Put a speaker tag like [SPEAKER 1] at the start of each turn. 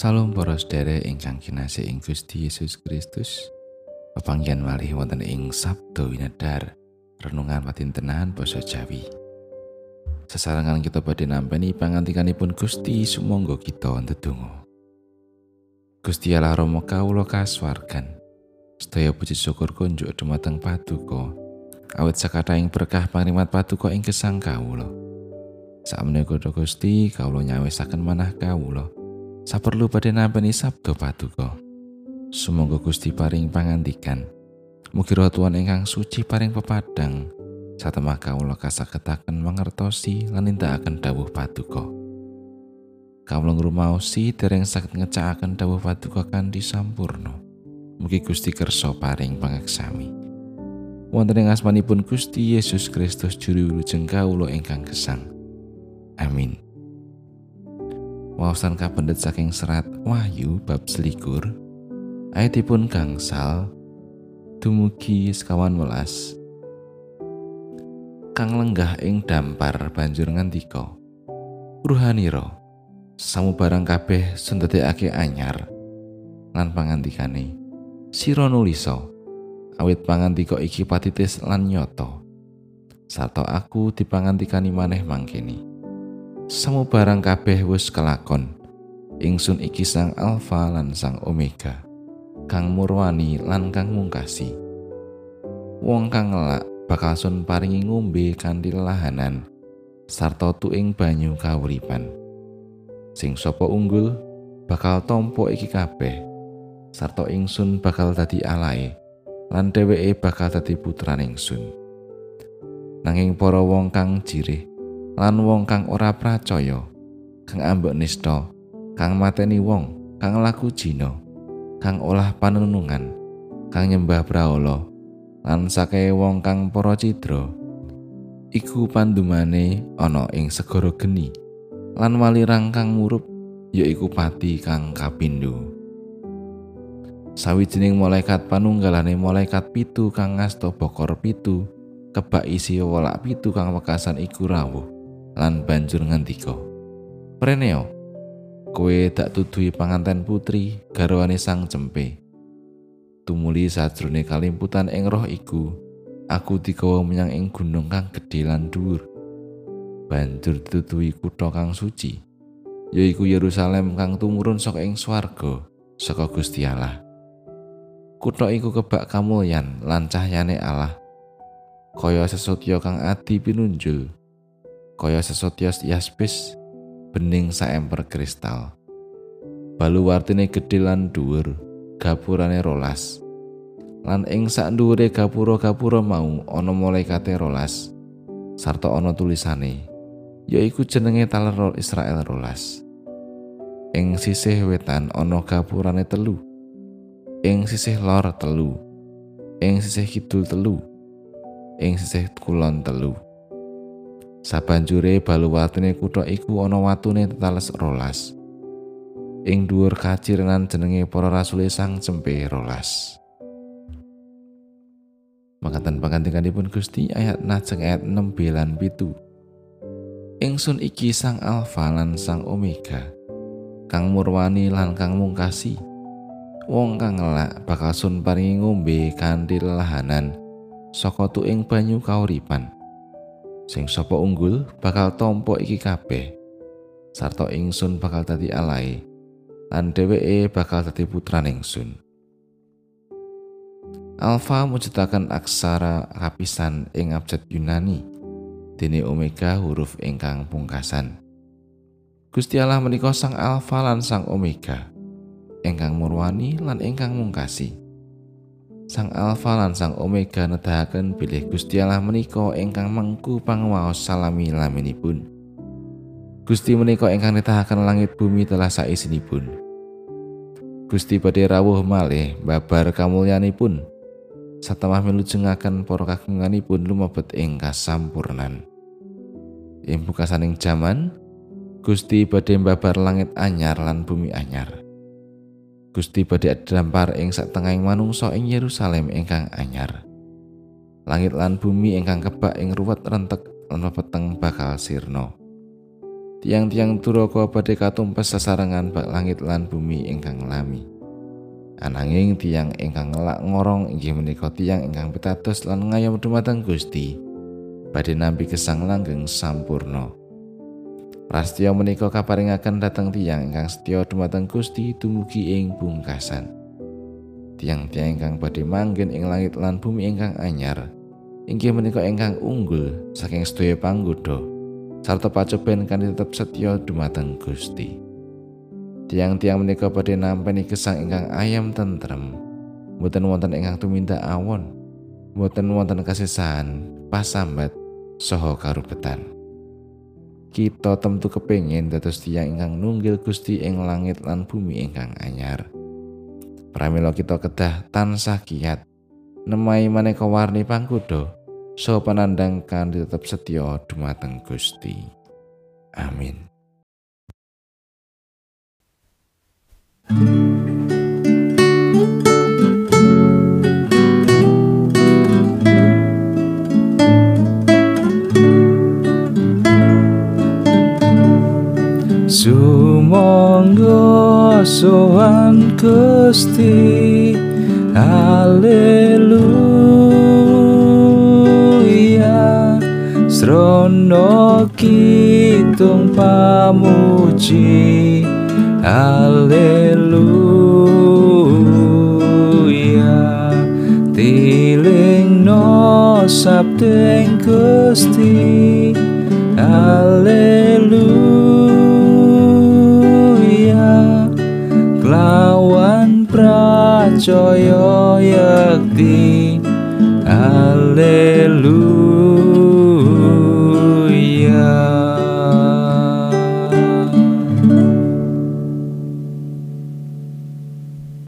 [SPEAKER 1] Salam para sedherek ingkang kinasih ing Gusti Yesus Kristus. Pepanggihan malih wonten ing Sabdo Winedar, renungan patintenan basa Jawi. Sesarengan kita badhe nampi pangantikanipun Gusti sumangga kita ndedonga. Gusti Allah Rama kawula kasuwargan. Sedaya puji syukur kunjuk dumateng Paduka. Awit sakathahing berkah pangrimat Paduka ing gesang kawula. Sakmenika Gusti kawula nyawisaken manah kawula. Saperlu badhe nampi sabda paduka. Sumangga Gusti paring pangandikan. Mugi roh Tuhan ingkang suci paring pepadang. Satemah kawula kasagetaken mangertosi lan nindakaken dawuh paduka. Kawula ngrumaosi dereng saged ngecakaken dawuh paduka kanthi sampurna. Mugi Gusti kersa paring pangeksami. Wonten ing asmanipun Gusti Yesus Kristus juru wilujeng kawula ingkang gesang. Amin. Wawasan kapendet saking serat Wahyu bab selikur. Ayatipun gangsal. Dumugi sekawan welas. Kang lenggah ing dampar banjur ngandika ruhaniro samu barang kabeh sundadekake anyar. Lan pangandikane sira nulisa awit pangandika iki patitis lan nyoto sarta aku dipangantikani maneh mangkene Samu barang kabeh wis kelakon. Ingsun iki sang Alfa lan sang Omega. Kang murwani lan kang mungkasi. Wong kang ngelak bakal sun paringi ngombe kanthi lahanan sarta tuing banyu kawuripan. Sing sapa unggul bakal tompo iki kabeh. Sarta ingsun bakal dadi alae lan dheweke bakal dadi putraning ingsun. Nanging para wong kang jirih lan wong kang ora pracaya kang ambek nista kang mateni wong kang laku jina kang olah panenungan kang nyembah brahala lan sakae wong kang para cidra iku pandumane ana ing segara geni lan walirang kang murup yaiku pati kang kapindho. Sawijining malaikat panunggalane malaikat pitu kang ngasta bokor pitu kebak isi wolak pitu kang wekasan iku rawuh lan banjur ngandika Preneo kowe tak tuduhi panganten putri garwane sang cempe. Tumuli sajrone kalimputan ing roh iku aku digawa menyang ing gunung kang gedhe lan dhuwur. Banjur dituduhi kutha kang suci yaiku Yerusalem kang tumurun saka ing swarga saka Gusti Allah. Kutha iku kebak kamulyan lan cahyane Allah. Kaya sesotya kang adi pinunjul kaya sesotyos yaspis bening saemper kristal. Balu wartine gedhe lan dhuwur, gapurane rolas. Lan ing sak dhuwure gapura-gapura mau ana malaikate rolas. Sarta ana tulisane, yaiku jenenge taler Israel rolas. Ing sisih wetan ana gapurane telu. Ing sisih lor telu. Ing sisih kidul telu. Ing sisih kulon telu. Sabanjure baluwatune kutha iku ana watune tetales rolas. Ing dhuwur kacirenan jenenge para rasul sang cempe rolas. Makaten pangandikanipun Gusti ayat najeng ayat 6 lan pitu. Ingsun iki sang Alfa lan sang Omega, kang murwani lan kang mungkasi. Wong kang ngelak bakal sun paringi ngombe kanthi lahanan saka tuing banyu kauripan. Sing sapa unggul bakal tompo iki kabeh. Sarta ingsun bakal dadi alae lan dheweke bakal dadi putraning ingsun. Alfa mujudaken aksara kapisan ing abjad Yunani dene omega huruf ingkang pungkasan. Gusti Allah menika sang alfa lan sang omega ingkang murwani lan ingkang mungkasi Sang Alfa lan Sang Omega nedahaken bilih Gusti Allah menika ingkang mengku panguwaos salami laminipun. Gusti menika ingkang nedahaken langit bumi telah saisinipun. Gusti badhe rawuh malih babar kamulyanipun. Satemah milujengaken para kagunganipun lumebet ing kasampurnan. Ing bukasaning jaman, Gusti badhe babar langit anyar lan bumi anyar. Gusti badhe dampar ing satengahing manungsa ing Yerusalem ingkang anyar. Langit lan bumi ingkang kebak ing ruwet rentek lan peteng bakal sirna. tiang-tiang duraka badhe katumpes sasarengan bak langit lan bumi ingkang lami ananging tiang ingkang ngelak ngorong inggih menika tiang ingkang pitados lan ngayom dumateng Gusti badhe nampi gesang langgeng sampurna Prastya menika kaparingaken dhateng tiang ingkang setya dumateng Gusti dumugi ing pungkasan tiang-tiang ingkang badhe manggen ing langit lan bumi ingkang anyar inggih menika ingkang unggul saking sedaya panggoda sarta pacoben kanthi tetep setya dumateng Gusti. Tiang-tiang menika badhe nampi gesang ingkang ayam tentrem. Mboten wonten ingkang tumindak awon. Mboten wonten kasisahan, pasambat saha karubetan. Kita temtu kepingin dados tiang ingkang nunggil Gusti ing langit lan bumi ingkang anyar. Pramila kita kedah tansah kiat nemai maneka warni pangkuda so panandang kan tetap setia dumateng Gusti. Amin.
[SPEAKER 2] Sumangga sowan Gusti. Srono kitung pamuji. Haleluya. Tiling no sabdeng Gusti. Haleluya Klawan pracaya yakti